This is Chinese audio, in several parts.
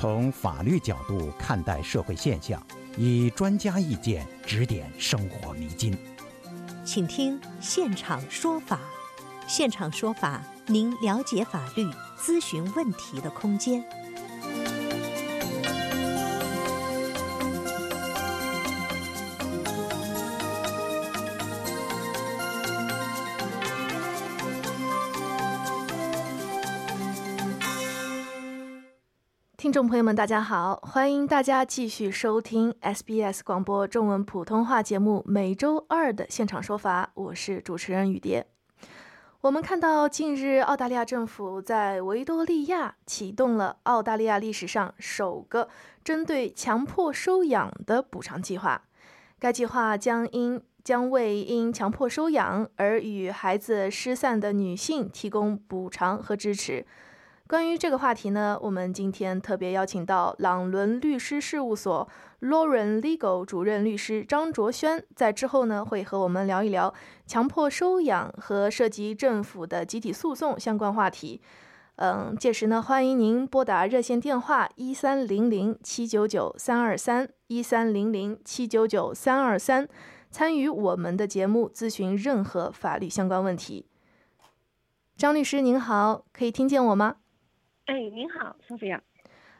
从法律角度看待社会现象，以专家意见指点生活迷津。请听现场说法。现场说法，您了解法律、咨询问题的空间。众朋友们，大家好，欢迎大家继续收听 SBS 广播中文普通话节目每周二的现场说法，我是主持人雨蝶。我们看到，近日澳大利亚政府在维多利亚启动了澳大利亚历史上首个针对强迫收养的补偿计划。该计划将因将为因强迫收养而与孩子失散的女性提供补偿和支持。关于这个话题呢，我们今天特别邀请到朗伦律师事务所 Lauren Legal 主任律师张卓轩，在之后呢会和我们聊一聊强迫收养和涉及政府的集体诉讼相关话题。嗯，届时呢，欢迎您拨打热线电话一三零零七九九三二三一三零零七九九三二三，参与我们的节目咨询任何法律相关问题。张律师您好，可以听见我吗？哎，您好，苏菲亚。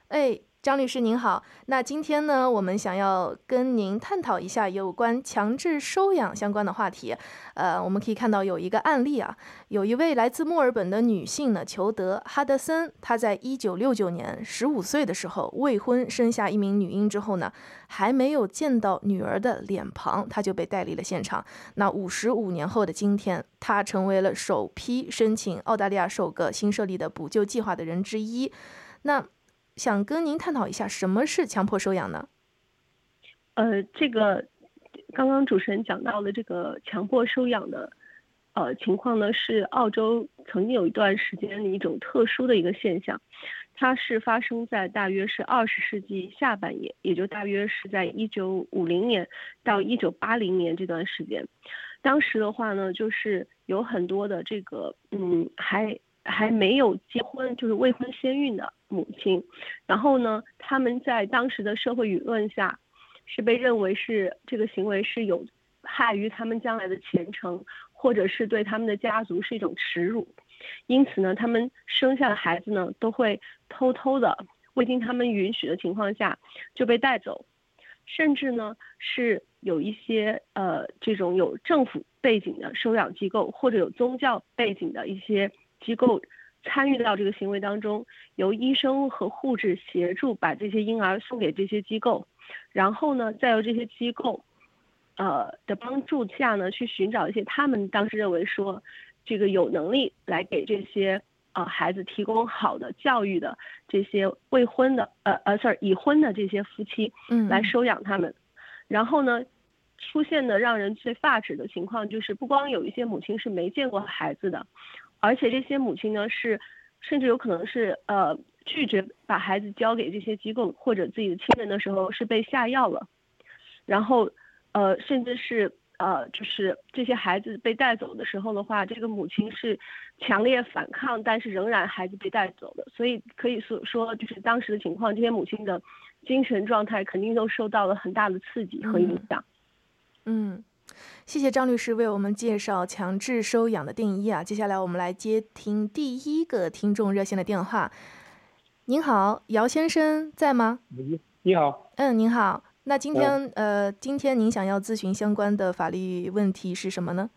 哎，张律师您好。那今天呢，我们想要跟您探讨一下有关强制收养相关的话题。呃，我们可以看到有一个案例啊，有一位来自墨尔本的女性呢，裘德哈德森，她在一九六九年十五岁的时候未婚生下一名女婴之后呢，还没有见到女儿的脸庞，她就被带离了现场。那五十五年后的今天，她成为了首批申请澳大利亚首个新设立的补救计划的人之一。那想跟您探讨一下，什么是强迫收养呢？呃，这个刚刚主持人讲到的这个强迫收养的呃情况呢，是澳洲曾经有一段时间的一种特殊的一个现象，它是发生在大约是二十世纪下半叶，也就大约是在一九五零年到一九八零年这段时间。当时的话呢，就是有很多的这个嗯还。还没有结婚，就是未婚先孕的母亲，然后呢，他们在当时的社会舆论下，是被认为是这个行为是有害于他们将来的前程，或者是对他们的家族是一种耻辱，因此呢，他们生下的孩子呢，都会偷偷的未经他们允许的情况下就被带走，甚至呢，是有一些呃这种有政府背景的收养机构，或者有宗教背景的一些。机构参与到这个行为当中，由医生和护士协助把这些婴儿送给这些机构，然后呢，再由这些机构，呃的帮助下呢，去寻找一些他们当时认为说，这个有能力来给这些呃孩子提供好的教育的这些未婚的呃呃，sorry 已婚的这些夫妻，嗯，来收养他们，然后呢，出现的让人最发指的情况就是，不光有一些母亲是没见过孩子的。而且这些母亲呢，是甚至有可能是呃拒绝把孩子交给这些机构或者自己的亲人的时候，是被下药了，然后呃甚至是呃就是这些孩子被带走的时候的话，这个母亲是强烈反抗，但是仍然孩子被带走的，所以可以说说就是当时的情况，这些母亲的精神状态肯定都受到了很大的刺激和影响。嗯。谢谢张律师为我们介绍强制收养的定义啊！接下来我们来接听第一个听众热线的电话。您好，姚先生在吗？你你好，嗯，您好。那今天呃，今天您想要咨询相关的法律问题是什么呢？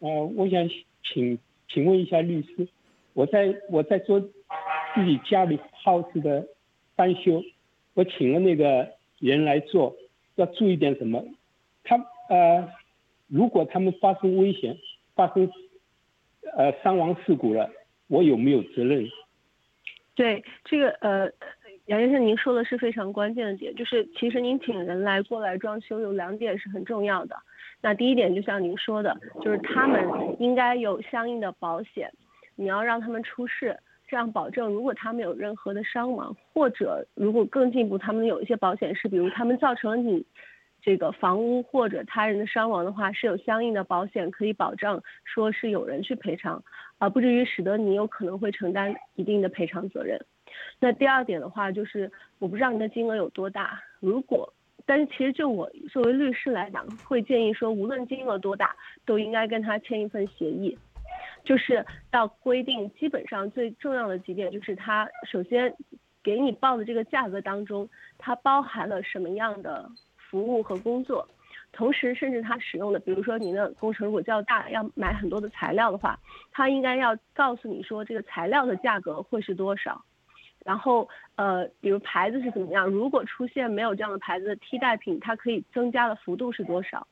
呃，我想请请问一下律师，我在我在做自己家里 house 的翻修，我请了那个人来做，要注意点什么？他呃。如果他们发生危险，发生呃伤亡事故了，我有没有责任？对这个呃，杨先生，您说的是非常关键的点，就是其实您请人来过来装修有两点是很重要的。那第一点就像您说的，就是他们应该有相应的保险，你要让他们出示，这样保证如果他们有任何的伤亡，或者如果更进一步，他们有一些保险是，比如他们造成了你。这个房屋或者他人的伤亡的话，是有相应的保险可以保障，说是有人去赔偿，而不至于使得你有可能会承担一定的赔偿责任。那第二点的话，就是我不知道您的金额有多大，如果，但是其实就我作为律师来讲，会建议说，无论金额多大，都应该跟他签一份协议，就是要规定，基本上最重要的几点就是他首先给你报的这个价格当中，它包含了什么样的服务和工作。同时，甚至他使用的，比如说您的工程如果较大，要买很多的材料的话，他应该要告诉你说这个材料的价格会是多少，然后呃，比如牌子是怎么样，如果出现没有这样的牌子的替代品，它可以增加的幅度是多少。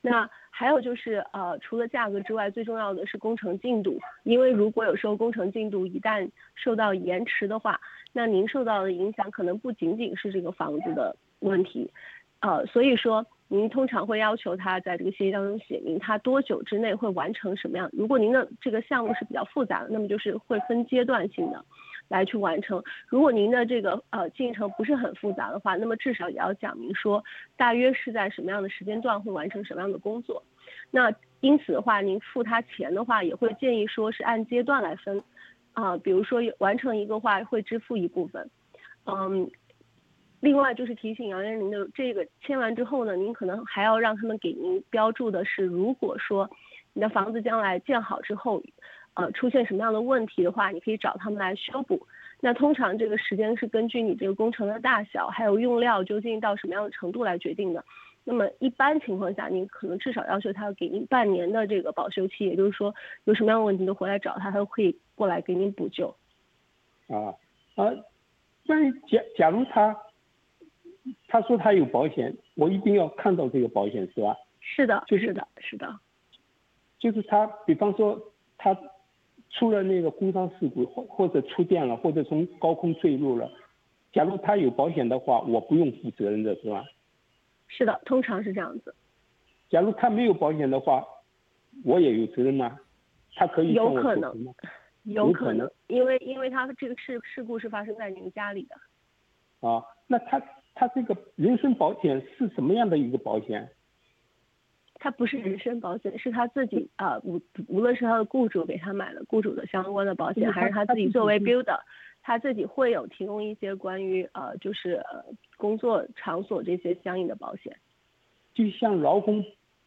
那还有就是呃，除了价格之外，最重要的是工程进度，因为如果有时候工程进度一旦受到延迟的话，那您受到的影响可能不仅仅是这个房子的问题，呃，所以说。您通常会要求他在这个协议当中写明他多久之内会完成什么样。如果您的这个项目是比较复杂的，那么就是会分阶段性的来去完成。如果您的这个呃进程不是很复杂的话，那么至少也要讲明说大约是在什么样的时间段会完成什么样的工作。那因此的话，您付他钱的话，也会建议说是按阶段来分啊，比如说完成一个话会支付一部分，嗯。另外就是提醒杨先生，的这个签完之后呢，您可能还要让他们给您标注的是，如果说你的房子将来建好之后，呃，出现什么样的问题的话，你可以找他们来修补。那通常这个时间是根据你这个工程的大小，还有用料究竟到什么样的程度来决定的。那么一般情况下，您可能至少要求他给您半年的这个保修期，也就是说有什么样的问题都回来找他，他都可以过来给您补救。啊啊，那假假如他。他说他有保险，我一定要看到这个保险是吧？是的，就是的，是的。就是他，比方说他出了那个工伤事故，或或者触电了，或者从高空坠落了，假如他有保险的话，我不用负责任的是吧？是的，通常是这样子。假如他没有保险的话，我也有责任吗？他可以有可能，有可能，因为因为他这个事事故是发生在您家里的。啊，那他。他这个人身保险是什么样的一个保险？他不是人身保险，是他自己啊，无无论是他的雇主给他买了雇主的相关的保险，还是他自己作为 builder，他自己会有提供一些关于呃，就是工作场所这些相应的保险。就像劳工，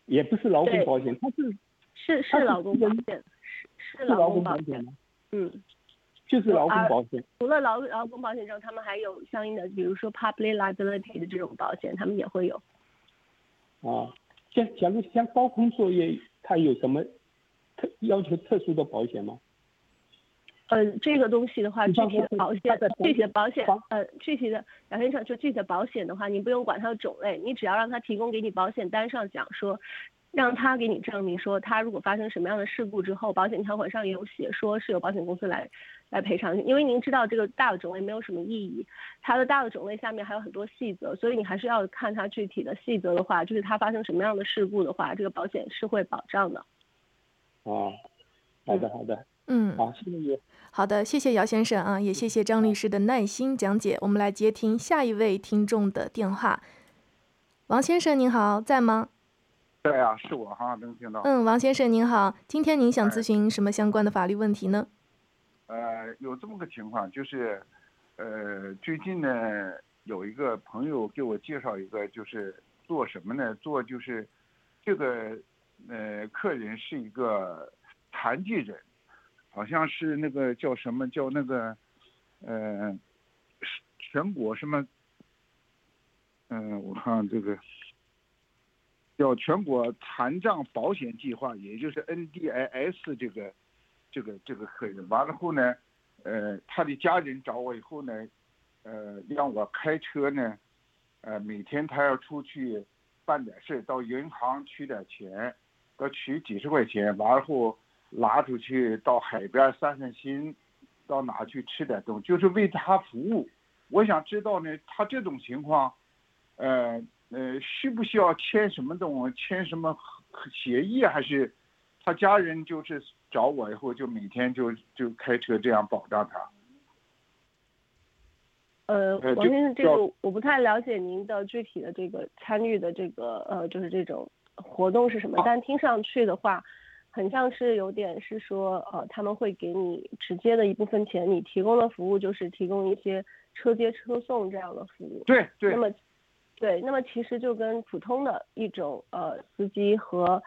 也不是劳工保险，他是是是劳工保险，是是劳工保险，嗯。就是劳工保险，除了劳劳工保险之后，他们还有相应的，比如说 public liability 的这种保险，他们也会有。啊，像假如像高空作业，它有什么特要求特殊的保险吗？呃，这个东西的话，具体的保险，具体的保险，呃，具体的杨先生，就具体的保险的话，你不用管它的种类，你只要让他提供给你保险单上讲说。让他给你证明说，他如果发生什么样的事故之后，保险条款上有写，说是由保险公司来来赔偿。因为您知道这个大的种类没有什么意义，它的大的种类下面还有很多细则，所以你还是要看它具体的细则的话，就是它发生什么样的事故的话，这个保险是会保障的。哦，好的好的，嗯，好，谢谢。好的，谢谢姚先生啊，也谢谢张律师的耐心讲解。我们来接听下一位听众的电话，王先生您好，在吗？对啊，是我哈，能听到。嗯，王先生您好，今天您想咨询什么相关的法律问题呢？呃，有这么个情况，就是，呃，最近呢，有一个朋友给我介绍一个，就是做什么呢？做就是，这个，呃，客人是一个残疾人，好像是那个叫什么叫那个，呃，全国什么，嗯，我看这个。叫全国残障保险计划，也就是 NDIS 这个，这个这个客人完了后呢，呃，他的家人找我以后呢，呃，让我开车呢，呃，每天他要出去办点事到银行取点钱，要取几十块钱，完了后拿出去到海边散散心，到哪去吃点东西，就是为他服务。我想知道呢，他这种情况，呃。呃，需不需要签什么东西？签什么协议？还是他家人就是找我以后就每天就就开车这样保障他？呃，王先生，这个我不太了解您的具体的这个参与的这个呃，就是这种活动是什么？但听上去的话，很像是有点是说，呃，他们会给你直接的一部分钱，你提供的服务就是提供一些车接车送这样的服务。对对。那么，对，那么其实就跟普通的一种呃司机和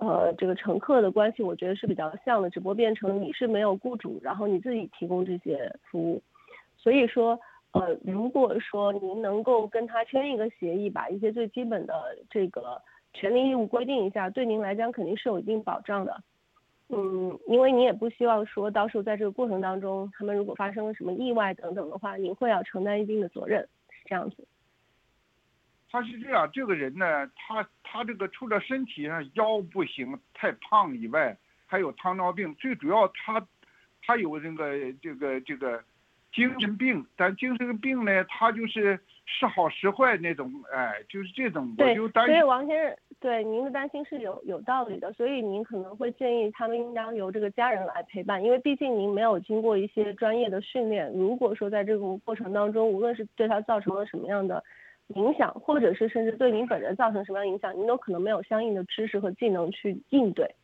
呃这个乘客的关系，我觉得是比较像的，只不过变成你是没有雇主，然后你自己提供这些服务。所以说，呃，如果说您能够跟他签一个协议，把一些最基本的这个。权利义务规定一下，对您来讲肯定是有一定保障的。嗯，因为你也不希望说到时候在这个过程当中，他们如果发生了什么意外等等的话，您会要承担一定的责任，是这样子。他是这样，这个人呢，他他这个除了身体上腰不行太胖以外，还有糖尿病，最主要他他有那个这个这个精神病，但精神病呢，他就是。时好时坏那种，哎，就是这种，我就担心。所以王先生，对您的担心是有有道理的。所以您可能会建议他们应当由这个家人来陪伴，因为毕竟您没有经过一些专业的训练。如果说在这个过程当中，无论是对他造成了什么样的影响，或者是甚至对您本人造成什么样影响，您都可能没有相应的知识和技能去应对。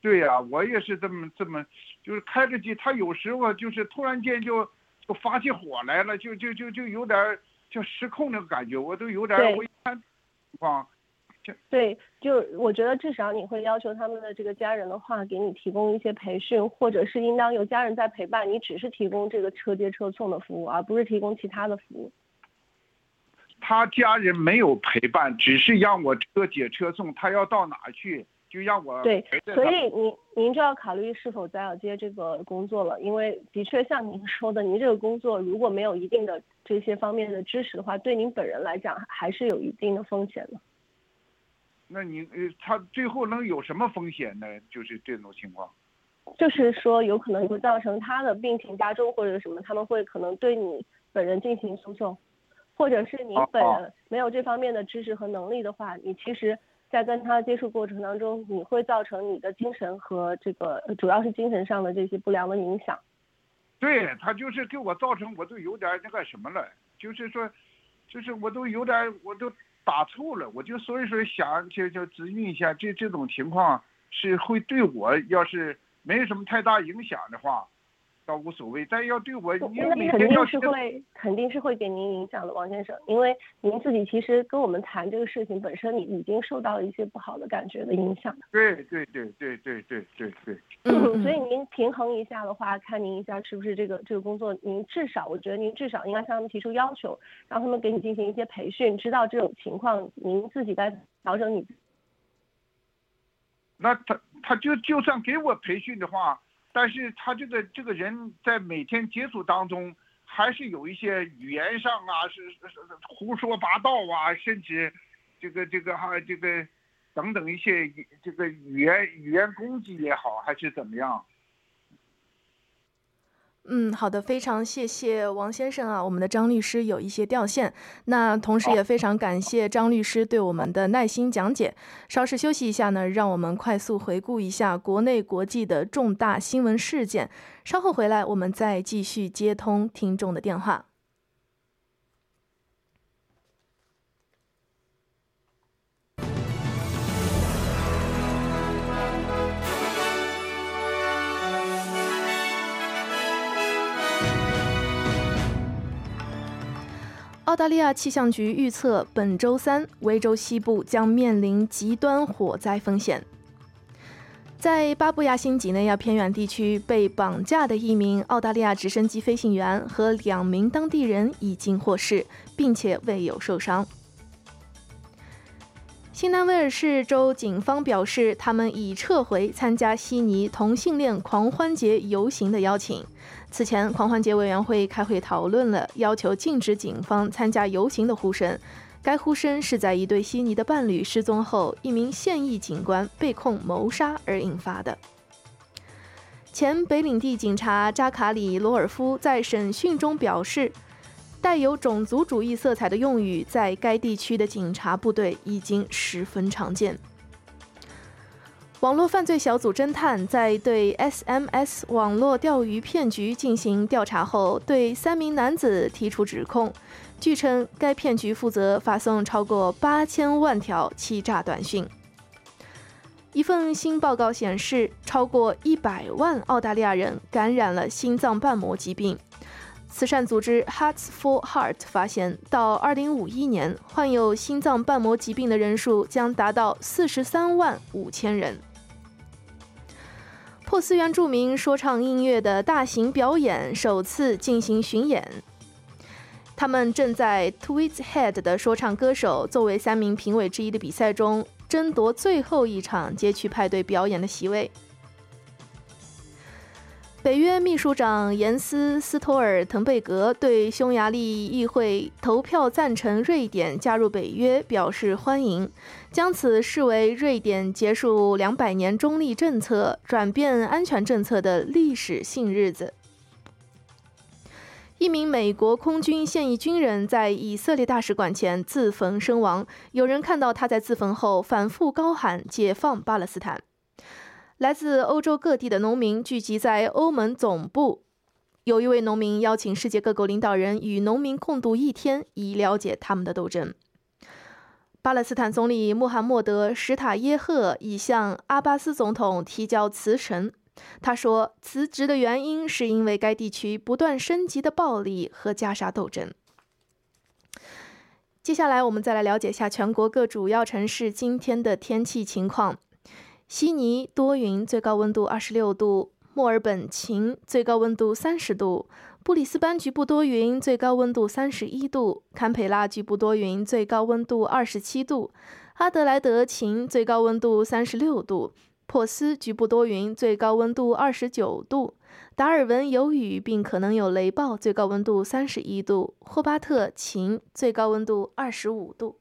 对呀，我也是这么这么，就是开着机，他有时候就是突然间就就。发起火来了，就就就就有点就失控那个感觉，我都有点我一看情况，对，就我觉得至少你会要求他们的这个家人的话，给你提供一些培训，或者是应当有家人在陪伴，你只是提供这个车接车送的服务，而不是提供其他的服务。他家人没有陪伴，只是让我车接车送，他要到哪去？就让我对，所以您您就要考虑是否再要接这个工作了，因为的确像您说的，您这个工作如果没有一定的这些方面的知识的话，对您本人来讲还是有一定的风险的。那你呃，他最后能有什么风险呢？就是这种情况，就是说有可能会造成他的病情加重或者什么，他们会可能对你本人进行诉讼，或者是你本人没有这方面的知识和能力的话，你其实。在跟他接触过程当中，你会造成你的精神和这个主要是精神上的这些不良的影响。对他就是给我造成，我都有点那个什么了，就是说，就是我都有点我都打怵了，我就所以说想就就咨询一下，这这种情况是会对我要是没什么太大影响的话。倒无所谓，但要对我，那肯定是会，肯定是会给您影响的，王先生，因为您自己其实跟我们谈这个事情本身，你已经受到了一些不好的感觉的影响。对对对对对对对对。嗯，所以您平衡一下的话，看您一下是不是这个这个工作，您至少，我觉得您至少应该向他们提出要求，让他们给你进行一些培训，知道这种情况，您自己该调整你。那他他就就算给我培训的话。但是他这个这个人在每天接触当中，还是有一些语言上啊，是是是胡说八道啊，甚至这个这个哈这个等等一些这个语言语言攻击也好，还是怎么样？嗯，好的，非常谢谢王先生啊，我们的张律师有一些掉线，那同时也非常感谢张律师对我们的耐心讲解。稍事休息一下呢，让我们快速回顾一下国内国际的重大新闻事件，稍后回来我们再继续接通听众的电话。澳大利亚气象局预测，本周三维州西部将面临极端火灾风险。在巴布亚新几内亚偏远地区被绑架的一名澳大利亚直升机飞行员和两名当地人已经获释，并且未有受伤。新南威尔士州警方表示，他们已撤回参加悉尼同性恋狂欢节游行的邀请。此前，狂欢节委员会开会讨论了要求禁止警方参加游行的呼声。该呼声是在一对悉尼的伴侣失踪后，一名现役警官被控谋杀而引发的。前北领地警察扎卡里·罗尔夫在审讯中表示，带有种族主义色彩的用语在该地区的警察部队已经十分常见。网络犯罪小组侦探在对 SMS 网络钓鱼骗局进行调查后，对三名男子提出指控。据称，该骗局负责发送超过八千万条欺诈短信。一份新报告显示，超过一百万澳大利亚人感染了心脏瓣膜疾病。慈善组织 Hearts for Heart 发现，到2051年，患有心脏瓣膜疾病的人数将达到43万五千人。珀斯原住民说唱音乐的大型表演首次进行巡演，他们正在 Tweed Head 的说唱歌手作为三名评委之一的比赛中。争夺最后一场街区派对表演的席位。北约秘书长严斯·斯托尔滕贝格对匈牙利议会投票赞成瑞典加入北约表示欢迎，将此视为瑞典结束两百年中立政策、转变安全政策的历史性日子。一名美国空军现役军人在以色列大使馆前自焚身亡。有人看到他在自焚后反复高喊“解放巴勒斯坦”。来自欧洲各地的农民聚集在欧盟总部。有一位农民邀请世界各国领导人与农民共度一天，以了解他们的斗争。巴勒斯坦总理穆罕默德·史塔耶赫已向阿巴斯总统提交辞呈。他说，辞职的原因是因为该地区不断升级的暴力和加沙斗争。接下来，我们再来了解一下全国各主要城市今天的天气情况：悉尼多云，最高温度二十六度；墨尔本晴，最高温度三十度；布里斯班局部多云，最高温度三十一度；堪培拉局部多云，最高温度二十七度；阿德莱德晴，最高温度三十六度。珀斯局部多云，最高温度二十九度；达尔文有雨并可能有雷暴，最高温度三十一度；霍巴特晴，最高温度二十五度。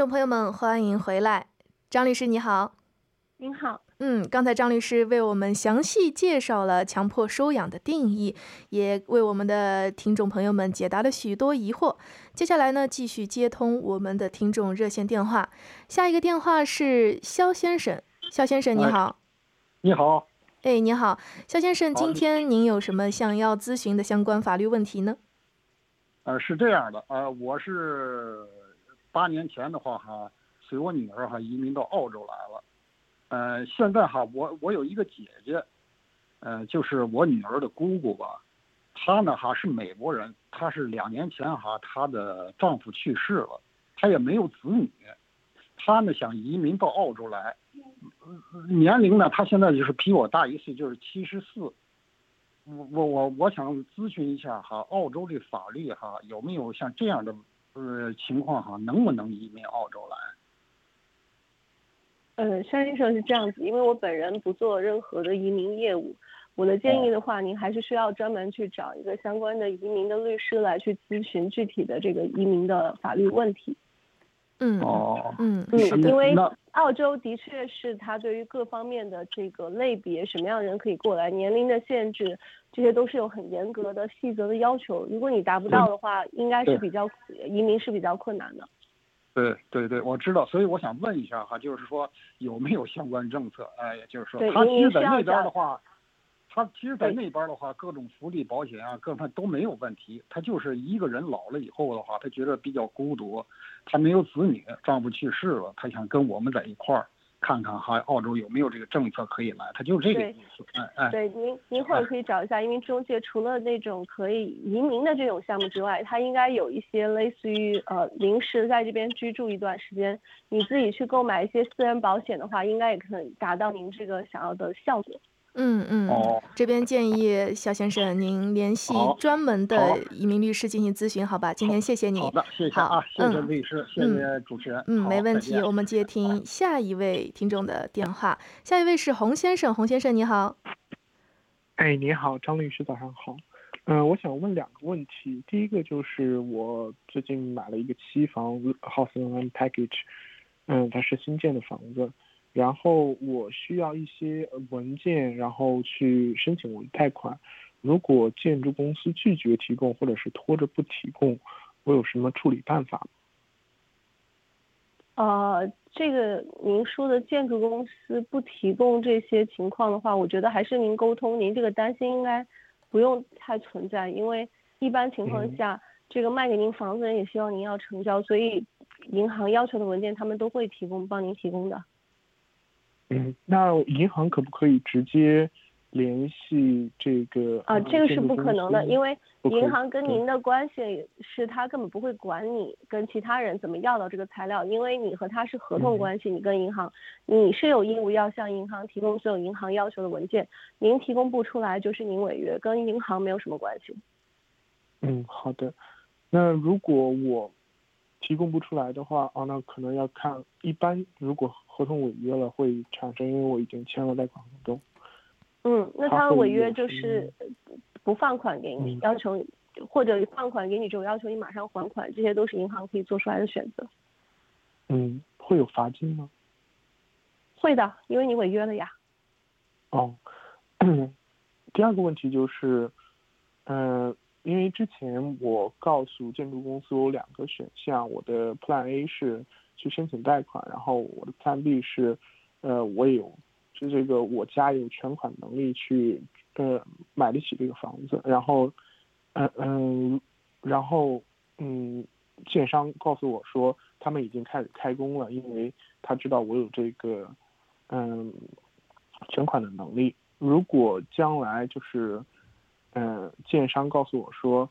众朋友们，欢迎回来，张律师你好。您好，嗯，刚才张律师为我们详细介绍了强迫收养的定义，也为我们的听众朋友们解答了许多疑惑。接下来呢，继续接通我们的听众热线电话。下一个电话是肖先生，肖先生你好。你好。哎，你好，肖先生，今天您有什么想要咨询的相关法律问题呢？呃，是这样的，呃，我是八年前的话哈，随我女儿哈移民到澳洲来了。呃，现在哈，我我有一个姐姐，呃，就是我女儿的姑姑吧，她呢哈是美国人，她是两年前哈她的丈夫去世了，她也没有子女，她呢想移民到澳洲来，年龄呢她现在就是比我大一岁，就是七十四，我我我我想咨询一下哈，澳洲的法律哈有没有像这样的呃情况哈，能不能移民澳洲来？呃，山先生是这样子，因为我本人不做任何的移民业务，我的建议的话，您还是需要专门去找一个相关的移民的律师来去咨询具体的这个移民的法律问题。嗯哦，嗯嗯，因为澳洲的确是它对于各方面的这个类别，什么样的人可以过来，年龄的限制，这些都是有很严格的细则的要求。如果你达不到的话，应该是比较移民是比较困难的。对对对，我知道，所以我想问一下哈，就是说有没有相关政策？哎，就是说他其实在那边的话，他其实在那边的话，各种福利保险啊，各方面都没有问题。他就是一个人老了以后的话，他觉得比较孤独，他没有子女，丈夫去世了，他想跟我们在一块儿。看看哈，澳洲有没有这个政策可以来？他就是这个意思。哎哎，对，您您或者可以找一下，因为中介除了那种可以移民的这种项目之外，它应该有一些类似于呃临时在这边居住一段时间，你自己去购买一些私人保险的话，应该也可以达到您这个想要的效果。嗯嗯，这边建议肖先生您联系专门的移民律师进行咨询，好吧？今天谢谢你。好的，谢谢啊，谢谢律师，谢谢主持人。嗯，没问题。我们接听下一位听众的电话，下一位是洪先生，洪先生你好。哎，你好，张律师，早上好。嗯，我想问两个问题，第一个就是我最近买了一个期房，House and Package，嗯，它是新建的房子。然后我需要一些文件，然后去申请我的贷款。如果建筑公司拒绝提供，或者是拖着不提供，我有什么处理办法？呃，这个您说的建筑公司不提供这些情况的话，我觉得还是您沟通，您这个担心应该不用太存在，因为一般情况下，这个卖给您房子人也希望您要成交，所以银行要求的文件他们都会提供，帮您提供的。嗯，那银行可不可以直接联系这个？啊，这个是不可能的，因为银行跟您的关系是他根本不会管你跟其他人怎么要到这个材料，因为你和他是合同关系，你跟银行你是有义务要向银行提供所有银行要求的文件，您提供不出来就是您违约，跟银行没有什么关系。嗯，好的。那如果我提供不出来的话，哦，那可能要看一般如果。合同违约了会产生，因为我已经签了贷款合同。嗯，那他违约就是不放款给你，要求或者放款给你之后要求你马上还款，这些都是银行可以做出来的选择。嗯，会有罚金吗？会的，因为你违约了呀。哦，第二个问题就是，嗯，因为之前我告诉建筑公司有两个选项，我的 Plan A 是。去申请贷款，然后我的 Plan B 是，呃，我有，就这个我家有全款能力去，呃，买得起这个房子，然后，嗯嗯，然后嗯，建商告诉我说他们已经开始开工了，因为他知道我有这个，嗯，全款的能力。如果将来就是，嗯，建商告诉我说，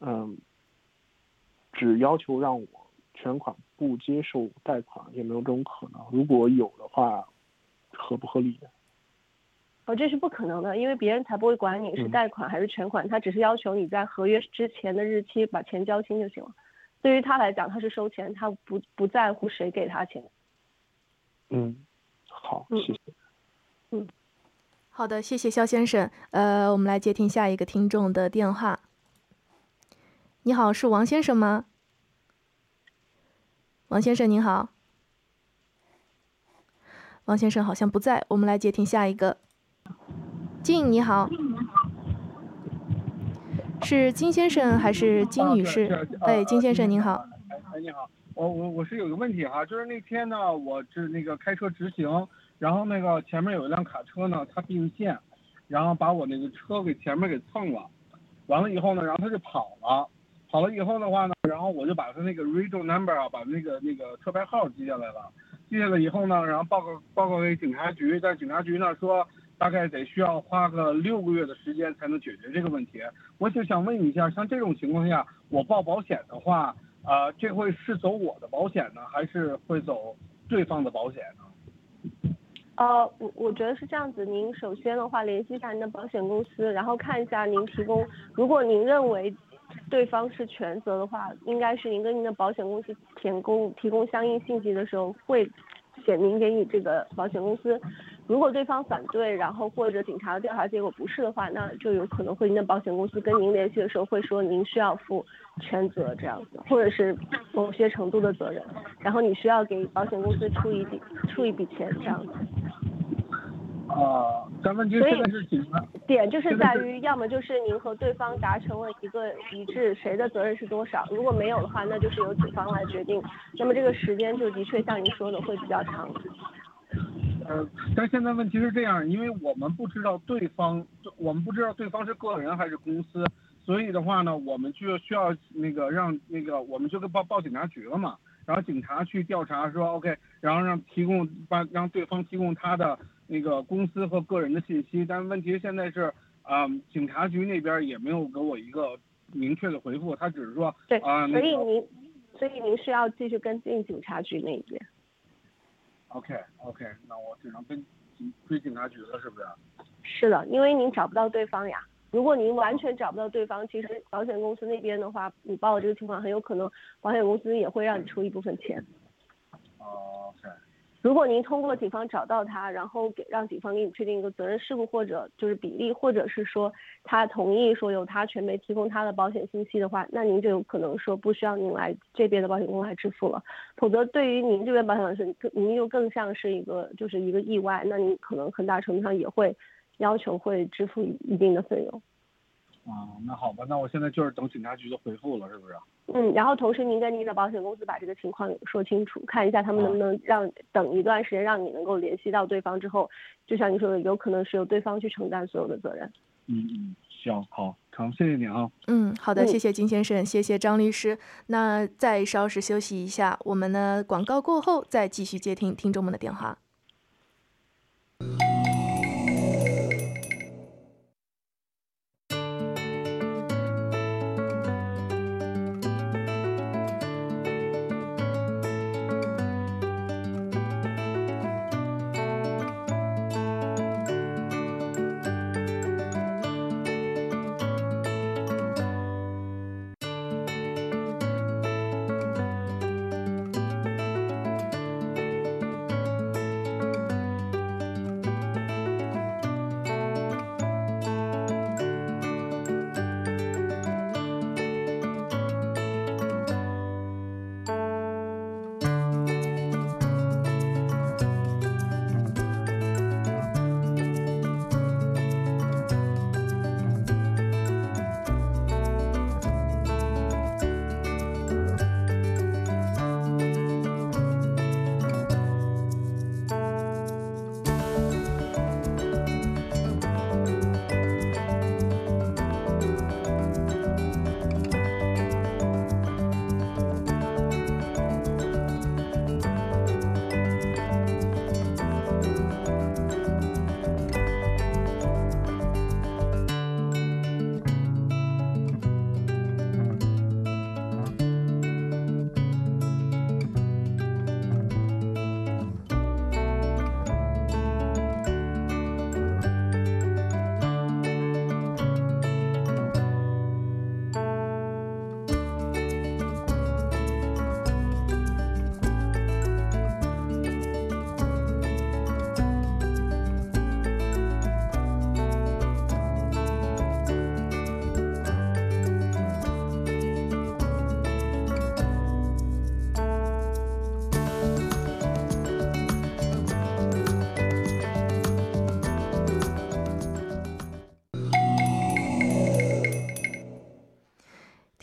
嗯，只要求让我。全款不接受贷款，有没有这种可能？如果有的话，合不合理？哦，这是不可能的，因为别人才不会管你是贷款还是全款，他只是要求你在合约之前的日期把钱交清就行了。对于他来讲，他是收钱，他不不在乎谁给他钱。嗯，好，谢谢。嗯，好的，谢谢肖先生。呃，我们来接听下一个听众的电话。你好，是王先生吗？王先生您好，王先生好像不在，我们来接听下一个。静你好，是金先生还是金女士？哎，金先生您好。哎，你好，我我我是有个问题哈，就是那天呢，我是那个开车直行，然后那个前面有一辆卡车呢，它并线，然后把我那个车给前面给蹭了，完了以后呢，然后他就跑了。跑了以后的话呢，然后我就把他那个 radio number 啊，把那个那个车牌号记下来了。记下来以后呢，然后报告报告给警察局，但警察局呢说大概得需要花个六个月的时间才能解决这个问题。我就想问一下，像这种情况下，我报保险的话，啊，这会是走我的保险呢，还是会走对方的保险呢？呃，我我觉得是这样子，您首先的话联系一下您的保险公司，然后看一下您提供，如果您认为。对方是全责的话，应该是您跟您的保险公司填供提供相应信息的时候，会写明给你这个保险公司。如果对方反对，然后或者警察的调查结果不是的话，那就有可能会您的保险公司跟您联系的时候会说您需要负全责这样子，或者是某些程度的责任，然后你需要给保险公司出一笔出一笔钱这样子。啊，咱们就是警察。点就是在于，要么就是您和对方达成了一个一致，谁的责任是多少。如果没有的话，那就是由警方来决定。那么这个时间就的确像您说的会比较长。呃，但现在问题是这样，因为我们不知道对方，我们不知道对方是个人还是公司，所以的话呢，我们就需要那个让那个，我们就报报警察局了嘛。然后警察去调查说 OK，然后让提供把让对方提供他的。那个公司和个人的信息，但问题现在是，啊，警察局那边也没有给我一个明确的回复，他只是说，对，啊，所以您，所以您是要继续跟进警察局那边。OK，OK，那我只能跟追警察局了，是不是？是的，因为您找不到对方呀。如果您完全找不到对方，其实保险公司那边的话，你报了这个情况，很有可能保险公司也会让你出一部分钱。OK。如果您通过警方找到他，然后给让警方给你确定一个责任事故或者就是比例，或者是说他同意说由他全赔提供他的保险信息的话，那您就有可能说不需要您来这边的保险公司来支付了。否则对于您这边保险公司，您就更像是一个就是一个意外，那您可能很大程度上也会要求会支付一定的费用。啊，那好吧，那我现在就是等警察局的回复了，是不是？嗯，然后同时您跟您的保险公司把这个情况说清楚，看一下他们能不能让等一段时间让你能够联系到对方之后，就像你说的，有可能是由对方去承担所有的责任。嗯嗯，行，好，成，谢谢你啊。嗯，好的，谢谢金先生，谢谢张律师。那再稍事休息一下，我们呢广告过后再继续接听听众们的电话。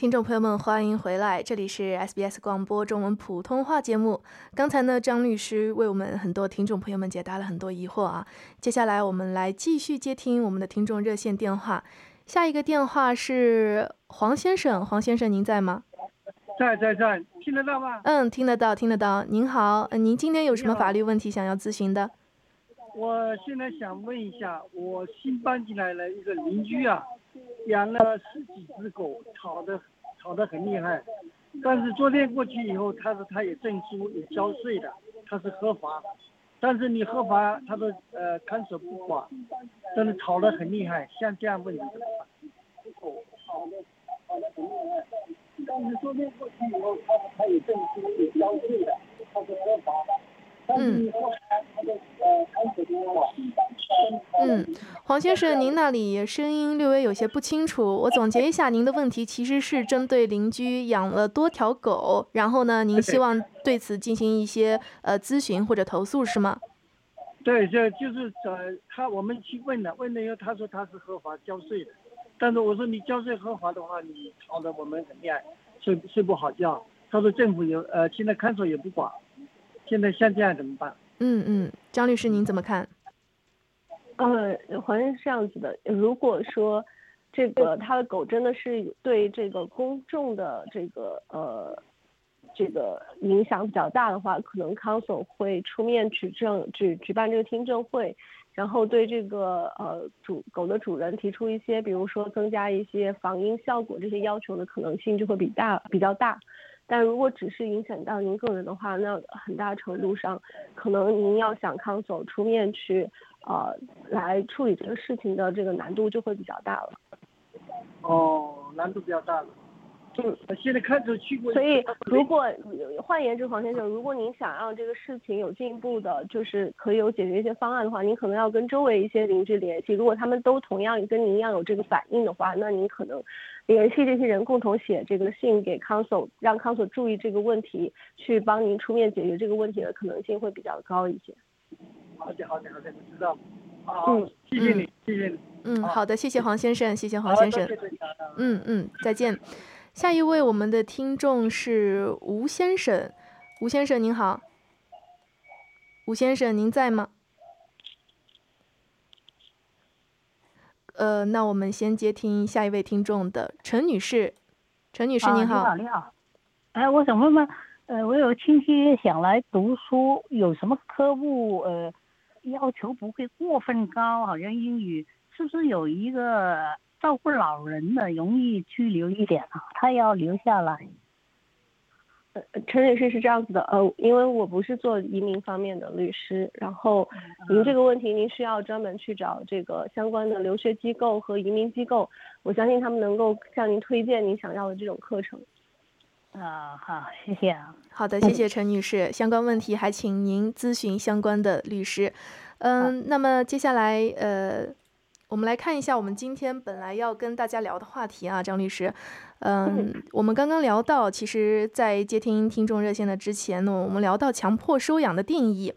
听众朋友们，欢迎回来，这里是 SBS 广播中文普通话节目。刚才呢，张律师为我们很多听众朋友们解答了很多疑惑啊。接下来我们来继续接听我们的听众热线电话。下一个电话是黄先生，黄先生您在吗？在在在，听得到吗？嗯，听得到，听得到。您好，您今天有什么法律问题想要咨询的？我现在想问一下，我新搬进来了一个邻居啊。养了十几只狗，吵得吵得很厉害。但是昨天过去以后，他说他有证书，有交税的，他是合法。但是你合法，他说呃看守不管，但是吵得很厉害。像这样问题怎么办？狗吵得吵得很厉害。但是昨天过去以后，他说他有证书，有交税的，他是合法。嗯。嗯，黄先生，您那里声音略微有些不清楚。我总结一下，您的问题其实是针对邻居养了多条狗，然后呢，您希望对此进行一些呃咨询或者投诉，是吗？对，这就是呃，他我们去问了，问了以后他说他是合法交税的，但是我说你交税合法的话，你吵得我们很厉害，睡睡不好觉。他说政府有呃，现在看守也不管，现在像这样怎么办？嗯嗯，张律师您怎么看？呃，好像是这样子的。如果说这个他的狗真的是对这个公众的这个呃这个影响比较大的话，可能 council 会出面举证，举举办这个听证会，然后对这个呃主狗的主人提出一些，比如说增加一些防音效果这些要求的可能性就会比大比较大。但如果只是影响到您个人的话，那很大程度上可能您要想康总出面去。呃，来处理这个事情的这个难度就会比较大了。哦，难度比较大了。嗯，现在开始去过。所以，如果换言之，黄先生，如果您想让这个事情有进一步的，就是可以有解决一些方案的话，您可能要跟周围一些邻居联系。如果他们都同样跟您一样有这个反应的话，那您可能联系这些人共同写这个信给 council，让 council 注意这个问题，去帮您出面解决这个问题的可能性会比较高一些。好的，好的，好的，我知道。嗯，谢谢你，谢谢你。嗯，好的，谢谢黄先生，谢谢黄先生。嗯嗯，再见。下一位我们的听众是吴先生，吴先生您好。吴先生您在吗？呃，那我们先接听下一位听众的陈女士，陈女士您好。你好，你好。哎，我想问问，呃，我有亲戚想来读书，有什么科目？呃。要求不会过分高，好像英语是不是有一个照顾老人的容易拘留一点啊？他要留下来。呃，陈女士是这样子的，呃，因为我不是做移民方面的律师，然后您这个问题您需要专门去找这个相关的留学机构和移民机构，我相信他们能够向您推荐您想要的这种课程。啊，好，谢谢啊。好的，谢谢陈女士。相关问题还请您咨询相关的律师。嗯，那么接下来，呃，我们来看一下我们今天本来要跟大家聊的话题啊，张律师。嗯，我们刚刚聊到，其实，在接听听众热线的之前呢，我们聊到强迫收养的定义。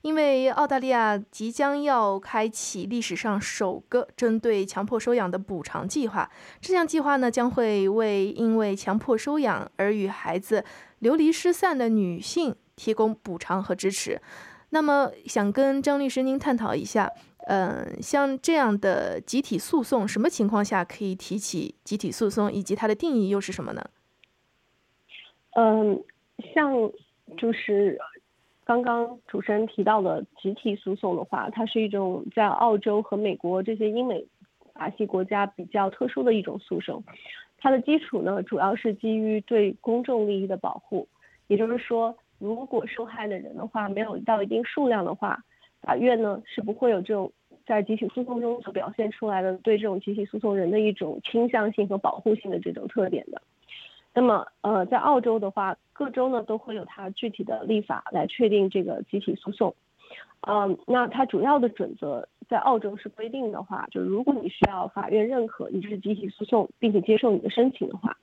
因为澳大利亚即将要开启历史上首个针对强迫收养的补偿计划，这项计划呢将会为因为强迫收养而与孩子流离失散的女性提供补偿和支持。那么，想跟张律师您探讨一下，嗯，像这样的集体诉讼，什么情况下可以提起集体诉讼，以及它的定义又是什么呢？嗯，像就是。刚刚主持人提到的集体诉讼的话，它是一种在澳洲和美国这些英美法系国家比较特殊的一种诉讼。它的基础呢，主要是基于对公众利益的保护。也就是说，如果受害的人的话没有到一定数量的话，法院呢是不会有这种在集体诉讼中所表现出来的对这种集体诉讼人的一种倾向性和保护性的这种特点的。那么，呃，在澳洲的话，各州呢都会有它具体的立法来确定这个集体诉讼。嗯，那它主要的准则在澳洲是规定的话，就如果你需要法院认可你是集体诉讼，并且接受你的申请的话，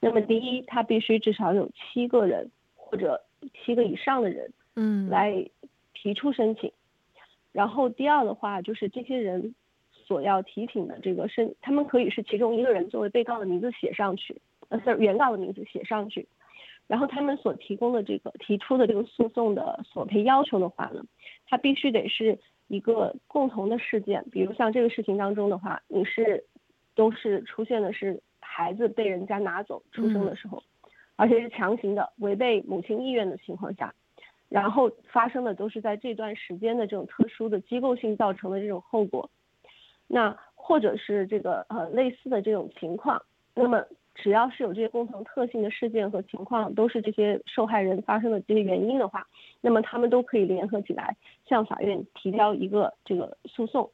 那么第一，它必须至少有七个人或者七个以上的人，嗯，来提出申请。然后第二的话，就是这些人所要提请的这个申，他们可以是其中一个人作为被告的名字写上去。呃，sorry，原告的名字写上去，然后他们所提供的这个提出的这个诉讼的索赔要求的话呢，它必须得是一个共同的事件，比如像这个事情当中的话，你是都是出现的是孩子被人家拿走出生的时候，而且是强行的违背母亲意愿的情况下，然后发生的都是在这段时间的这种特殊的机构性造成的这种后果，那或者是这个呃类似的这种情况，那么只要是有这些共同特性的事件和情况，都是这些受害人发生的这些原因的话，那么他们都可以联合起来向法院提交一个这个诉讼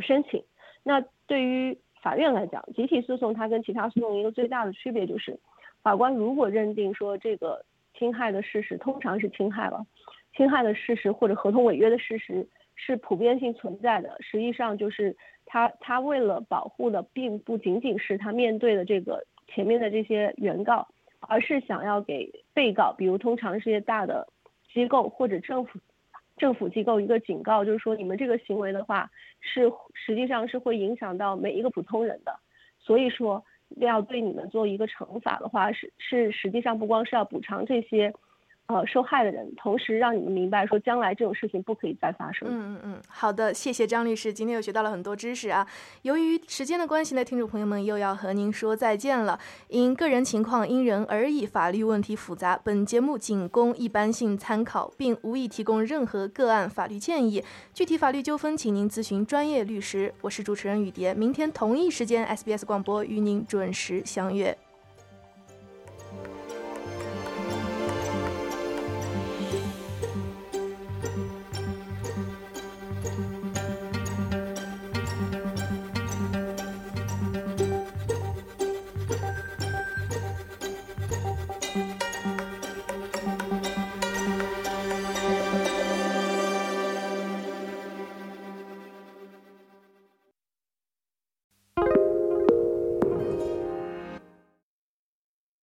申请。那对于法院来讲，集体诉讼它跟其他诉讼一个最大的区别就是，法官如果认定说这个侵害的事实通常是侵害了，侵害的事实或者合同违约的事实是普遍性存在的，实际上就是他他为了保护的并不仅仅是他面对的这个前面的这些原告，而是想要给被告，比如通常这些大的机构或者政府。政府机构一个警告，就是说你们这个行为的话，是实际上是会影响到每一个普通人的，所以说要对你们做一个惩罚的话，是是实际上不光是要补偿这些。呃，受害的人，同时让你们明白说，将来这种事情不可以再发生。嗯嗯嗯，好的，谢谢张律师，今天又学到了很多知识啊。由于时间的关系呢，听众朋友们又要和您说再见了。因个人情况因人而异，法律问题复杂，本节目仅供一般性参考，并无意提供任何个案法律建议。具体法律纠纷，请您咨询专业律师。我是主持人雨蝶，明天同一时间 SBS 广播与您准时相约。